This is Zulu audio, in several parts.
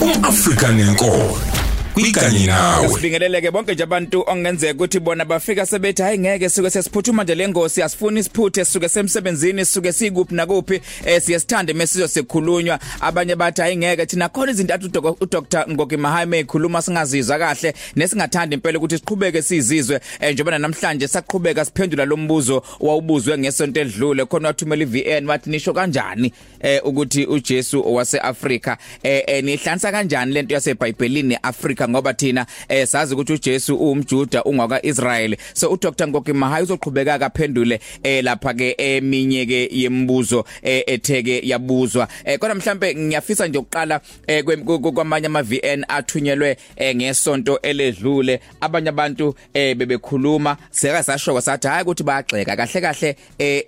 umAfrika nenkolo kwikanye nawe Sibingeleleke bonke nje abantu ongenzeka ukuthi bona bafika sebethi hayi ngeke suke sesiphuthuma nje lengosi asifuni isiphuthe suke semsebenzini suke sikuphi nakuphi eh siyasithanda mesizo sekukhulunywa abanye bathi hayi ngeke thina khona izinto athi uDr Ngoki Mahame ekhuluma singazizwa kahle nesingathanda impela ukuthi siqhubeke sizizwe eh, njengoba namhlanje saqhubeka siphendula lo mbuzo wawubuzwe ngesonto edlule khona wathumela iVN wathi nisho kanjani eh ukuthi uJesu waseAfrika eh, eh nihlansa kanjani lento yaseBhayibhelini Afrika ngoba thina eh sazi ukuthi uJesu uumjuda ungwaka Israel so uDr. Ngoki Mahaya uzoqhubeka kaphendule eh lapha ke eminye ke yembuzo eh etheke yabuzwa. Eh kodwa mhlambe ngiyafisa nje ukuqala eh kwamanye ama VN athunyelwe eh ngesonto eledlule abanye abantu eh bebekhuluma seka sashoka sathi hayi ukuthi bayagxeka kahle kahle eh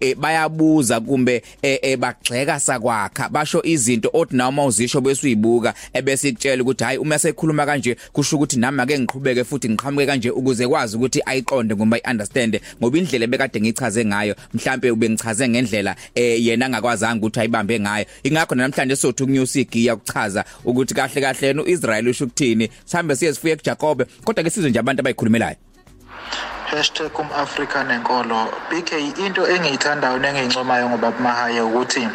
eh bayabuza kumbe eh bagxeka sakwakha. Basho izinto othi noma uzisho bese uyibuka ebese ikutshela ukuthi hayi uma sekhuluma kanje kusho ukuthi nami ake ngiqhubeke futhi ngiqhamuke kanje ukuze kwazi ukuthi ayiqonde ngoba ayiunderstand ngoba indlela ebekade ngichaze ngayo mhlambe ube ngichaze ngendlela eh yena angakwazanga ukuthi ayibambe ngayo. Ingakho namhlanje sothi ukunyusa igiya ukuchaza ukuthi kahle kahle yena uIsrael usho ukuthini sihambe siye sifuye kuJakobe kodwa ke sizwe nje abantu abayikhulumelayo. #umAfrika nenkolo. BK into engiyithandayo nengincomayo ngobaba Mahaya ukuthi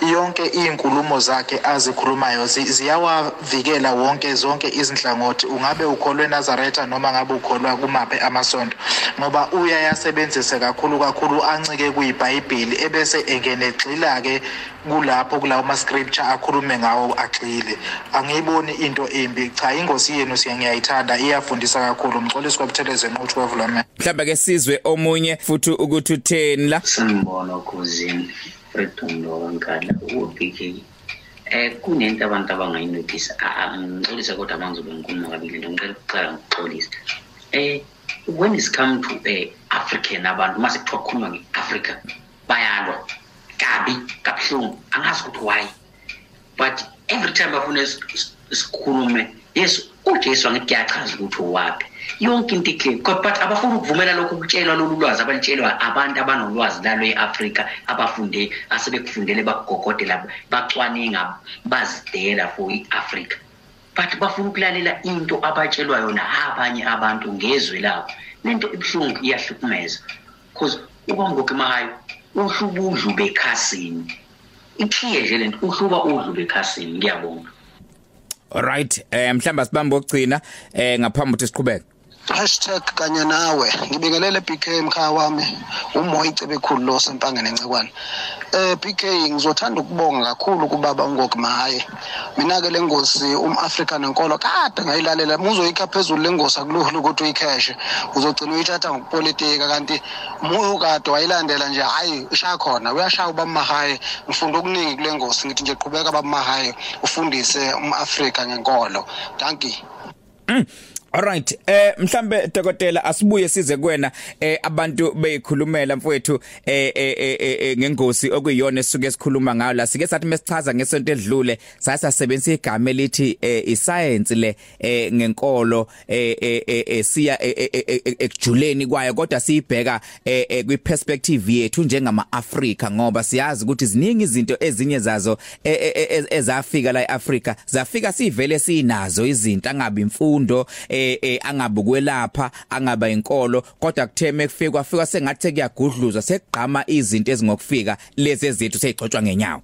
yonke izinkulumo zakhe azikhulumayo ziyawavikela wonke zonke izinhlangothi. Ungabe ukholwe eNazaretha noma ngabe ukholwa kumaphi amasonto ngoba uyayasebenzisa kakhulu kakhulu ancike kuyiBhayibheli ebese engene gxila ke kulapho kulawo ma scripture akhulume ngawo agxile angiyiboni into embi. Cha ingosi yenu siyangiyayithanda iyafundisa kakhulu. Umxolisi kwabutheleze nquthu kwavulame mhlawumbe ke sizwe omunye futhi ukuthi utheni la? Sangibona ukuzini freedom lokankala ubk eh kunento abantu abangayinotice ngixolisa kodwa mangizobe ngikhuluma kabili. Nto ngicela ukuqala ngixolisa eh when it's come to eh african abantu mase kuthiwa kukhuluma nge-africa bayalwa. Kabi kabuhlungu angazi ukuthi why. But every time bafuna sikhulume yes ujesu angithi kuyachaza ukuthi uwaphi yonke into iclear but abafuna ukuvumela lokhu kutshelwa lolu lwazi abalitshelwa abantu abanolwazi lalo e-afrika abafunde asebekufundele bakugogodela bacwaninga bazidela for i-afrika. But bafuna ukulalela into abatshelwa yona abanye abantu ngezwe labo. Lento ibuhlungu iyahlukumeza because ubamgoke mahayo uhluba udlu bekhasini iclear nje lento uhluba udlu bekhasini ngiyabonga. Alright eh mhlamba sibambe ogcina eh ngaphambi ukuthi siqhubeke. Kanye nawe. Ngibingelele BK emkhaya wami. Umoya icebe ekhulu lo sempangene encekwane. Eh BK ngizothanda ukubonga kakhulu kubaba uNgoki Mahaye mina ke lengosi umAfrika nenkolo kade ngayilalela. Muzoyikha phezulu lengosi akulula ukuthi uyikheshe uzogcina uyithatha ngokupolitika kanti muyo kade wayilandela nje hayi ishaya khona. Uyashaya ubaba Mahaye ngifunda okuningi kule ngosi ngithi nje qhubeka baba Mahaye ufundise umAfrika ngenkolo. Thank you. Mm. Alright eh mhlambe dokotela asibuye size kuwena eh abantu beyikhulumela mfowethu eh eh ngengosi okuyiyona esuke esikhuluma ngayo la sike sathi mesichaza ngesonto edlule sasasebenzisa igama elithi iscience le eh ngenkolo eh siya ekujuleni kwayo kodwa siyibheka kwi perspective yethu njengama Africa ngoba siyazi ukuthi ziningi izinto ezinye zazo ezafika la eAfrica zafika sivele sinazo izinto angabe imfundo eh eh angabukwelapha angaba inkolo kodwa kutheme kufika kwafika sengathi kuyagudluza sekugqama izinto ezingokufika lezi ezethu seyigcotshwa ngenyawo.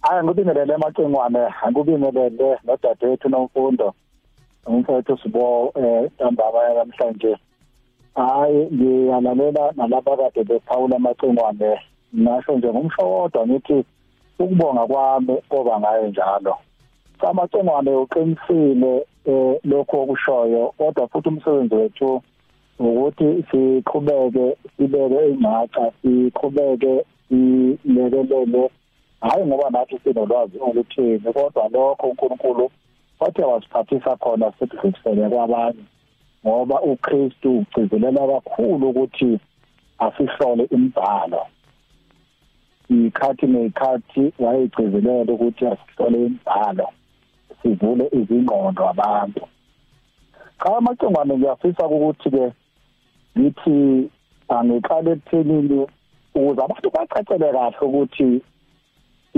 Hayi ngibingelele emacengwane angibingelele nodadewethu nomfundo umfowethu sibo eh ntambama namhlanje hayi ngiyalalela nalapha kade bephawula amacengwane nasho nje ngumshokodwa ngithi ukubonga kwami oba ngayo njalo. Amacengwane uqinisile eh lokho okushoyo kodwa futhi umsebenzi wethu ukuthi siqhubeke sibeke ingcaca siqhubeke silekelele. Hayi ngoba nathi sinolwazi oluthini kodwa lokho uNkulunkulu wathi wasiphathisa khona sikusele kwabanye ngoba uKristu ugcizelela kakhulu ukuthi asihlole imibhalo. Ikhathi nekhathi wayegcizelela ukuthi asihlole imibhalo. Sivule izingqondo abantu cha amacengwane ngiyafisa ukuthi ke ngithi angiqale ekuthenini ukuze abantu bacacele kahle ukuthi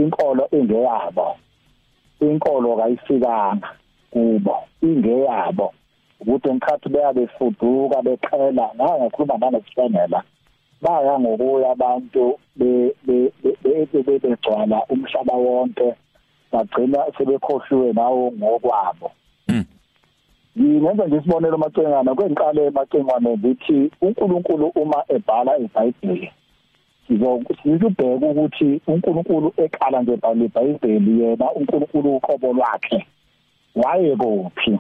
inkolo ingeyabo inkolo kayifikanga kubo ingeyabo ukuthi ngikhathi beyabe fuduka beqhela naye ngikhuluma nanesibengela baya ngokuya abantu be begcwala umhlaba wonke bagcina sebekhohliwe nawo ngokwabo. Ngingenza nje isibonelo macengana kwenqale emacengwane zithi uNkulunkulu uma ebhala eBhayibheli sizobheka ukuthi uNkulunkulu eqala nje eBhayibheli yena uNkulunkulu uqobo lwakhe waye kuphi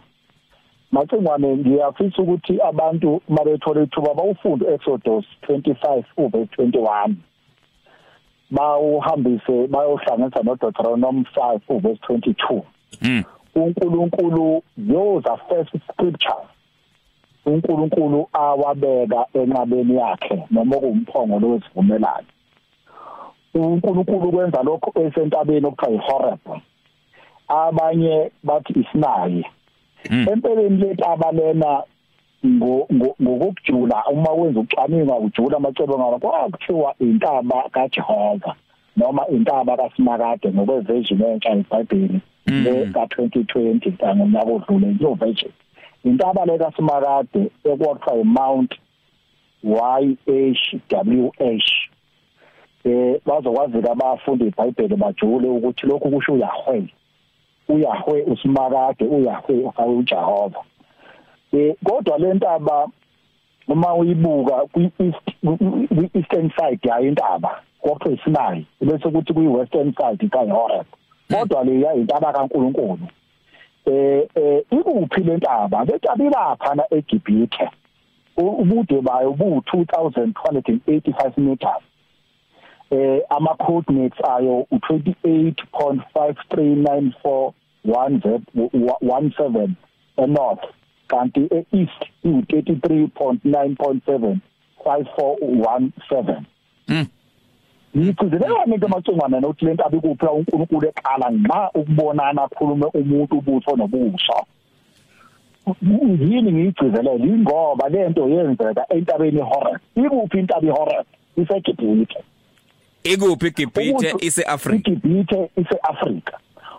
macengwane ngiyafisa ukuthi abantu mabethola ithuba bawufunde Exodus 25 uverse 21 bawuhambise bayohlanganisa noDeuteronomy 5 uverse 22 mm. uNkulunkulu those are first scriptures. uNkulunkulu awabeka enqabeni yakhe noma kumphongo lowesivumelano uNkulunkulu kwenza lokho esentabeni okuthiwa iHoreb abanye bathi isinayi. Hmm. empeleni letaba lena ngokujula uma wenza ucwaningo ujula amacebo ngalo kwakuthiwa intaba kaJehova noma intaba kaSimakade ngokweversion entsha eBhayibheli hmm. le ka2020 kanye nakudlule yo version intaba le kaSimakade ekwakuthiwa Mount YHWH eh bazokwazi abafundi eBhayibheli bajule ukuthi lokhu kusho uYahweh uYahweh uSimakade uYahweh uJehova eh kodwa le ntaba uma uyibuka kwi-east kwi-eastern side yayo intaba kwakuthiwa isinayi bese kuthi kwi-western side kaHoreb kodwa le yayintaba kaNkuluNkulu. Eh eh ikuphi le ntaba? Le ntaba ilapha na eGibhithe. Ubude bayo bu 2285 meters. Eh ama coordinates ayo u28.5394 17 enorth. Kanti east u33.9.7 5417 mm ngicizileka into amacengwana nokuthi lento abikuphi uNkulunkulu eqala nxa ukubonana akhulume umuntu ubuso nobuso yini ngiyigcizelela ingoba lento yenzeka entabeni iHoreb ikuphi intaba iHoreb iseGibhithe. Ikuphi iGibhithe iseAfrika. iGibhithe iseAfrika.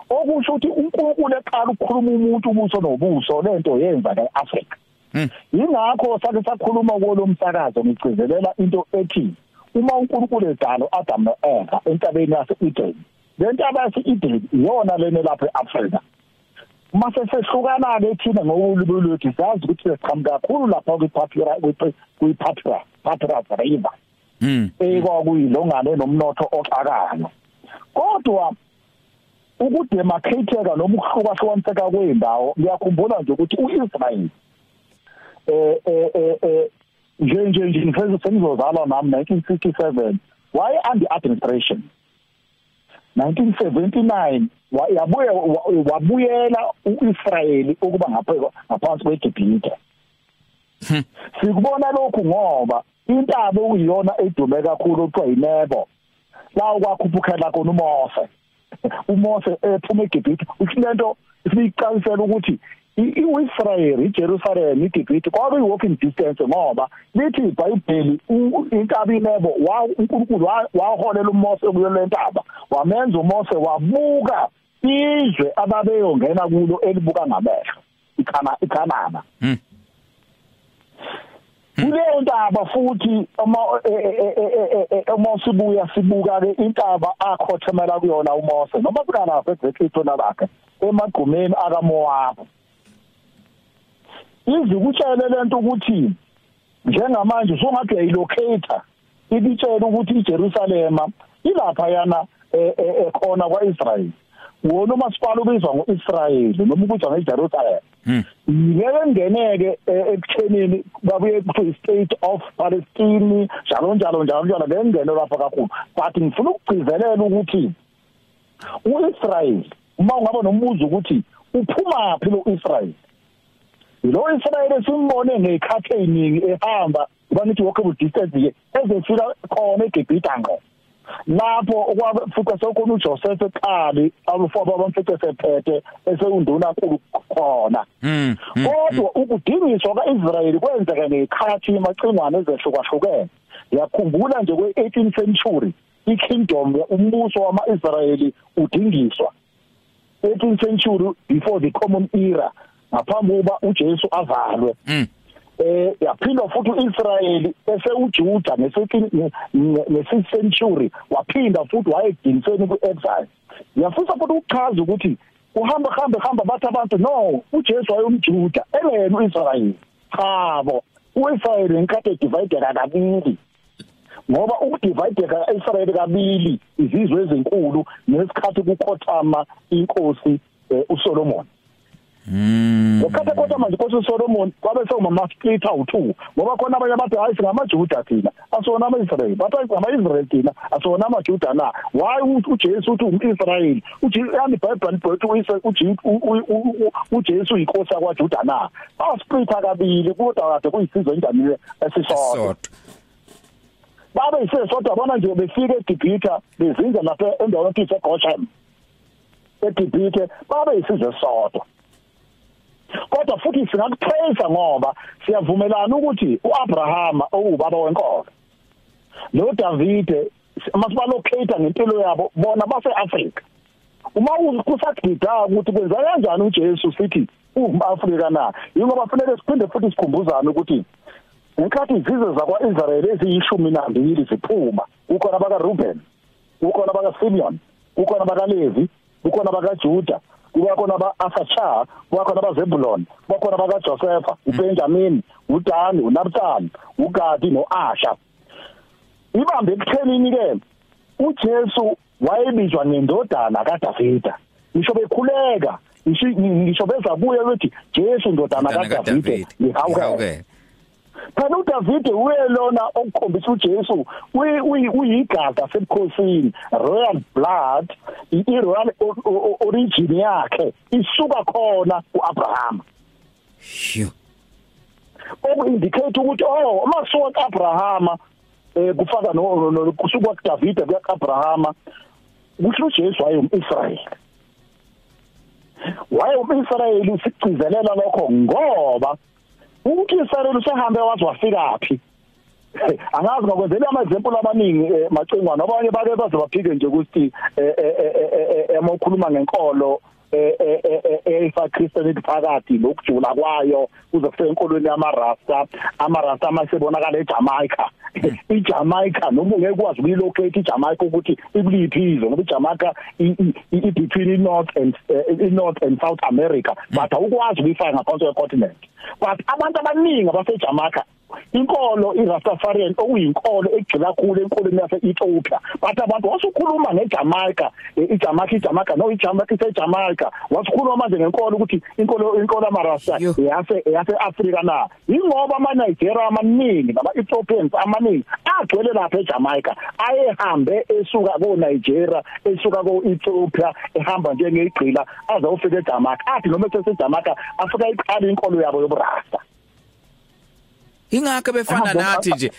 Okusho ukuthi uNkulunkulu eqala ukukhuluma umuntu ubuso nobuso lento yenza eAfrika hmm. ingakho sake sakhuluma kulo msakazo ngicizelela into ethi uma uNkulunkulu edala uAdam noEva entabeni yase-Eden lentaba yase-Eden iyona lena lapha eAfrika. Mase sehlukana ke thina ngokulibulu lwethu siyazi ukuthi siqhamuka kakhulu lapha kwiPapira kwiPapira Papira River. Mm ekwakuyilongane nomnotho oxakayo kodwa ukudemarcateka noma ukuhlukahlukaniseka kweindawo ngiyakhumbula nje ukuthi uIsrael eh eh eh nje nje nje ngifeza sengizozalwa nami 1957 why under administration 1979 yabuye wabuyela uIsrael ukuba ngaphansi kweGibhithe hmm. sikubona lokhu ngoba intaba okuyiyona edume kakhulu okuthiwa yinebo. La ukwakhuphukela khona uMose uMose ephuma eGibhithe usilento siyiqalisela ukuthi iIsrael iJerusalem iGibhithe kwabe walking distance ngoba lithi iBhayibheli intaba inebo wa uNkulunkulu waholela uMose kuyo lentaba wamenza uMose wabuka izwe ababeyongena kulo elibuka ngamehlo ikhana ikhanana hmm. Kuleyo ntaba futhi uma uma sibuya sibuka ke intaba akhothemela kuyona uMose noma kunalapho ezekhetho lakhe emagqumeni akaMowabu. Izikutshele lento ukuthi njengamanje usungathi uyayilocator ibitshela ukuthi iJerusalema ilapha yana ekhona kwaIsrael wona umasipala ubizwa ngoIsrael noma ubizwa ngeJerusalem. Hmm. ngeke ngeneke ekuthenini babuye kuthiwa state of Palestine njalo njalo njalo njalo ngeke ngene lapha kakhulu. But ngifuna ukugcizelela ukuthi uIsrael uma ungaba nombuzo ukuthi uphuma phi lo Israel lo Israel esimbone ngekhathi eziningi ehamba banithi walkable distance ke ezefika khona eGibhita ngqo. Lapho okwafika sokhona uJoseph eqali abafabo abamfice sephethe eseyunduna nkulu khona hmm, hmm, kodwa hmm. ukudingiswa kaIsrael kwenzeka ngekhathi emacingwane ezehlukahlukene yakhumbula nje kwe18th century ikingdom umbuso wamaIsrayeli udingiswa 18th century before the common era ngaphambi kokuba uJesu azalwe Mm. Eh yaphinda futhi uIsrayeli bese uJuda nge-6th century waphinda futhi wayeginiseni ku-exile. Yafisa futhi ukuchaza ukuthi uhamba hamba hamba bathi abantu no uJesu wayumjuda engena uIsrayeli chabo uIsrayeli inkathi divided kabili ngoba ukudivide kaIsrayeli kabili izizwe ezinkulu nesikhathi kukhothama inkosi eh, uSolomon. Mm. Ngesikhathi kodwa manje inkosi uSolomon kwabe sekuma split awu2 ngoba khona abanye abantu hayi singamaJuda thina asona amaIsrael bathi ngamaIsrael thina asona amaJuda na? Why uthi uJesu uthi umIsrael uthi yani iBhayibheli lithi uJesu inkosi yakwaJuda na? Ba split kabili kodwa kade kuyisizwe enjani esisodwa. Sodwa. babe isesodwa bona nje befika eGibhithe bezinza lapha endaweni ethi eGoshen. eGibhithe babe isizwe sodwa kodwa futhi singakupraise ngoba siyavumelana ukuthi uAbraham owubaba wenkolo lo David masibalocator ngempilo yabo bona baseAfrika. Uma kusagida ukuthi kwenza kanjani uJesu sithi ungumAfrika na? Yingoba fanele siphinde futhi sikhumbuzane ukuthi ngenkathi izizwe zakwa-Israyeli eziyishumi nambili ziphuma kukhona abakaRuben kukhona abakaSimeon kukhona abakaLevi kukhona abakaJuda kubakhona aba-Asachar kubakhona abaZebulon kubakhona abakaJosepha uBenjamin uDani uNaphtali uGadi noAsha ibambe ekuthenini ke uJesu wayebizwa ngendodana kaDavida ngisho bekhuleka ngisho ngisho bezabuye ukuthi Jesu ndodana Indodana kaDavide kaDavide. ngihawukele Ngihawukele. Phela uDavide uyelona okukhombisa uJesu uyi- uyi- uyigazi lasebukhosini royal blood i i- royal o- o- origin yakhe isuka khona kuAbraham Sho. okuindicate ukuthi oh masuka kaAbraham eh kufaka no kusuka kuDavide kuya kaAbraham kusho uJesu wayumIsrayeli wayumIsrayeli sicicizelela lokho ngoba ukuthi Israyeli usehambe wazi wafikaphi? Angazi ngokwenzela ama-example amaningi eh, macingwana abanye bake baze baphike nje ukuthi eh, eh, eh, ngenkolo eh, eh, eh, eh, efa Christianity phakathi lokujula kwayo kuze kufike enkolweni yamarasta. Amarasta amasebonakala eJamaica. iJamaica noma ungeke ukwazi ukuyilocate iJamaica ukuthi ikuliphi izwe ngoba iJamaica i- between iNorth and iNorth and South America but awukwazi ukuyifaka ngaphansi kwecontinent. But abantu abaningi abaseJamaica inkolo iRastafarian okuyinkolo egcila kakhulu enkolweni yase-Ethiopia. But abantu wasukhuluma ngeJamaica eh, iJamaica iJamaica no iJamaica iseJamaica wasukhuluma manje ngenkolo ukuthi inkolo inkolo yamarasta Yo. yase yase Africa na? Ingoba ama Nigeria amaningi nama Ethiopians amaningi agcwele lapha eJamaica ayehambe esuka ko Nigeria esuka ko Ethiopia ehamba njengegqila aze ufike eJamaica. Athi noma eseJamaica afika iqala inkolo yabo yoburasta. Ingakho befana nathi nje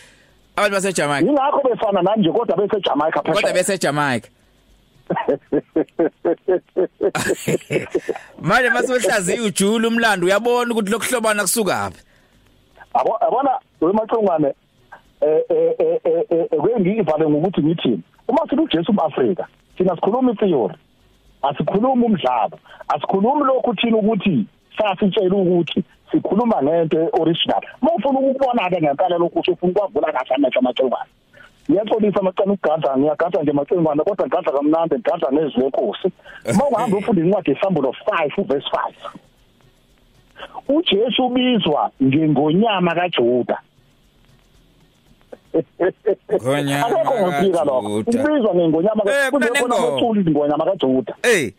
abantu base Jamaica yingakho befana nanje kodwa bese Jamaica kodwa phesheya bese Jamaica Manje masihlaziya ujulu umlando uyabona ukuthi lokuhlobana kusukaphi Abo- abona wemacongwane eh eh eh eh, eh kwengiyivale ngokuthi ngithi uma sithi uJesu umAfrika thina sikhuluma itheory asikhulumi umdlalo asikhulumi lokhu thina ukuthi sasitshela ukuthi sikhuluma ngento original. Mawufuna ukubona ke ngempela lokhu ufuna ukwavula kahle amehlo amacongwane ngiyaxolisa amacala ukugadla ngiyagada nje macengwana kodwa ngigadla kamnandi ngigadla nezwi lenkosi. Uma ungahamba ufunda incwadi yesambulo 5 verse 5 uJesu ubizwa ngengonyama kaJuda. Ngonyama akekho ngophika lokho. kaJuda. ubizwa ngengonyama Eh, kuze kunanengoma. khona abaculi ingonyama kaJuda. Eh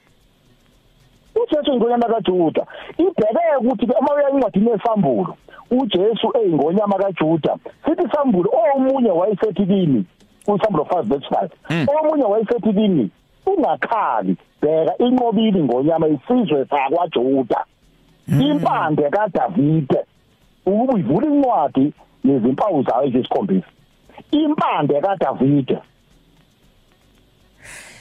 uJesu ingonyama kaJuda ibheke ukuthi ke uma uya incwadi yesambulo uJesu eyingonyama kaJuda sithi isambulo omunye wayesethi kini kusambulo 5 verse 5 Mm. omunye wayesethi kini ungakhali bheka inqobile ingonyama isizwe sakwaJuda. Impande kaDavide ukuba ivula incwadi nezimpawu zayo ezisikhombisa impande kaDavide.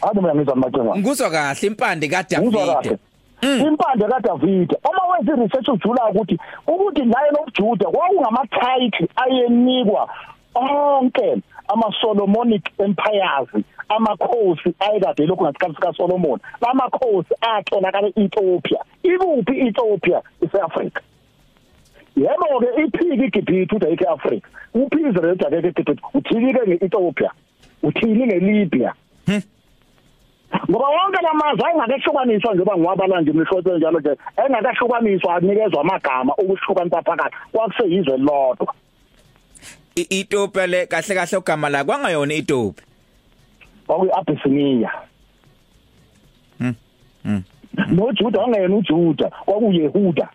Ade mina ngizwa macengwa ngizwa kahle impande kaDavide. Impande kaDavide uma wenza research ujula ukuthi ukuthi naye nokujuda kwakungama-title ayenikwa onke ama-solomonic empires amakhosi ayekade lokhu ngasikhathi sika Solomon lamakhosi atholakala eEthiopia. Ikuphi Ethiopia iseAfrica yebo ke iphiki iGibhithe udayike eAfrica uphi Israel udayike eGibhithe uthilike ngeEthiopia. Uthili ngeLibya. Ngoba wonke lamazwe ayengakehlukaniswa njengoba ngiwabala nje imihlobo njalo nje engakahlukaniswa anikezwa amagama ukuhlukanisa phakathi kwakuseyizwe lodwa. iEthiopia le kahle kahle ugama la kwangayona iEthiopia kwakuyi-Abyssinia Hmm, hmm. noJuda wangena uJuda kwakuyehuda.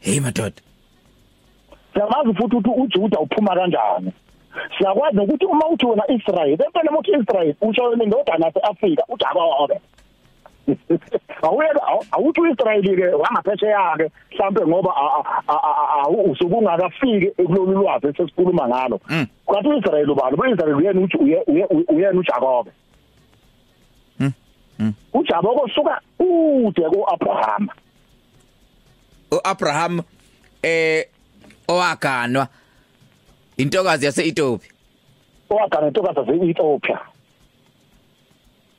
Hey madoda. Siyamazi futhi ukuthi uJuda uphuma kanjani. Siyakwazi ukuthi uma uthi wena Israel empela uthi Israel usho yena indodana yaseAfrika uJakobe awuyena awuthi uIsrael ke wangaphesheya ke mhlambe ngoba usuku ungakafiki kulolu lwazi esesikhuluma ngalo. Mm. kanti uIsrael ubani? uIsrael uyena uthi uye- uye- uyena uJakobe. Mm, mm. uJakobe usuka ude kuAbraham. uAbraham eh owaganwa. Intokazi yaseEthiopia. Owagana intokazi zase-Ethiopia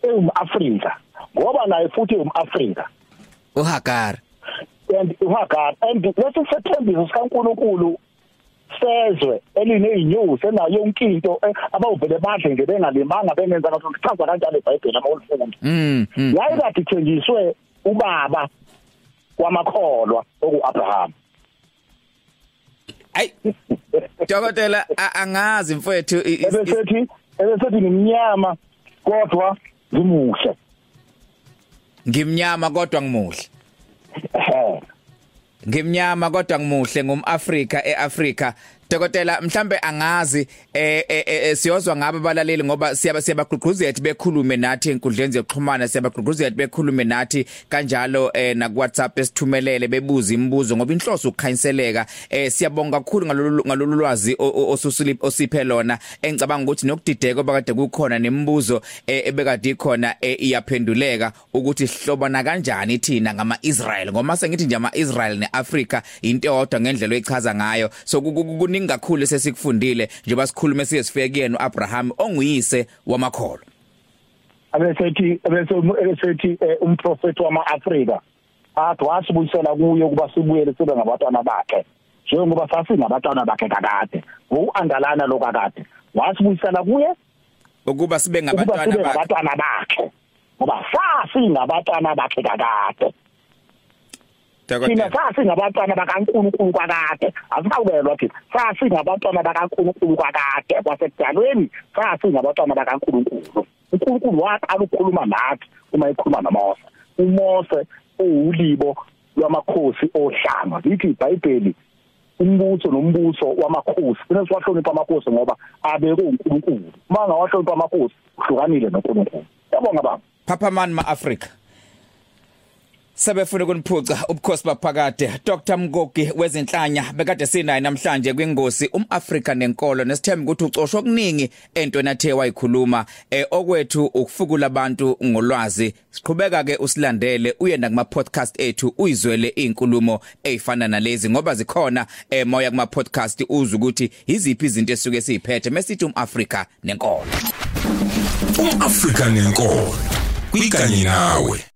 ewum-Afrika ngoba naye futhi ewum-Afrika uHagar and uHagar and lesi sethembiso sikaNkuluNkulu sezwe elineyinyosi enayo yonke into eh, abawuvele badle nje bengalimanga bengenza kahle kuchaza kanjalo eBhayibheli ama ulifunda mm mm. yayi kade ithenjiswe ubaba kwamakholwa okuAbraham. Ay dokotela angazi i- ebesethi ebesethi ngimnyama kodwa ngimuhle. Ngimnyama kodwa ngimuhle. Ngimnyama kodwa ngimuhle ngumAfrika eAfrika. Dokotela mhlambe angazi eh eh, eh siyozwa ngabe abalaleli ngoba siyaba siyabagqugquzela ukuthi bekhulume nathi enkundleni zokuxhumana siyabagqugquzela ukuthi bekhulume nathi kanjalo eh na WhatsApp esithumelele bebuza imibuzo ngoba inhloso ukukhanyiseleka eh siyabonga kakhulu ngalolu ngalolu lwazi o- o- osusuli osiphe lona. Engicabanga ukuthi nokudideka obakade kukhona nemibuzo eh, ebekade ikhona eh, iyaphenduleka ukuthi sihlobana kanjani thina ngama Israel ngoba sengithi nje ama Israel neAfrica into eyodwa ngendlela oyichaza ngayo. So ku- ku- kuningi kakhulu sesikufundile njengoba sikhulume siye sifike kuyena uAbraham onguyise wamakholo abesethi bese ebesethi eh, umprofeti wama-Afrika athi wasibuyisela kuye ukuba sibuyele sibe ngabantwana bakhe njengoba sasingabantwana bakhe kakade. Ngoku-andalana lo kakade wasibuyisela kuye ukuba sibe ngabantwana bakhe ngoba sasingabantwana bakhe kakade. Thina sasingabantwana bakaNkulunkulu kwakade. Asikawubelwa thina. Sasingabantwana bakaNkulunkulu kwakade kwasekudalweni sasingabantwana bakaNkulunkulu. uNkulunkulu waqala ukukhuluma nathi uma ekhuluma noMose. uMose uwulibo lwamakhosi ohlanga. Lithi iBhayibheli umbuso nombuso wamakhosi. Kufanele siwahloniphe amakhosi ngoba abekwe uNkulunkulu. Uma ngawahlonipha amakhosi uhlukanile noNkulunkulu. Yabonga baba. Papa man ma Africa Sebefuna kuniphuca ubukhosi baphakade. Dr. Mgogi wezinhlanya bekade sinaye namhlanje kwingosi umAfrika nenkolo nesithemba ukuthi ucoshwa okuningi entweni athe wayikhuluma. Eh okwethu ukufukula abantu ngolwazi. Siqhubeka ke usilandele uye nakuma podcast ethu uyizwele izinkulumo ezifana nalezi ngoba zikhona eh moya kuma podcast uzwe ukuthi iziphi izinto esuke siyiphethe. Mesithi umAfrika nenkolo. umAfrika nenkolo kwikanye nawe.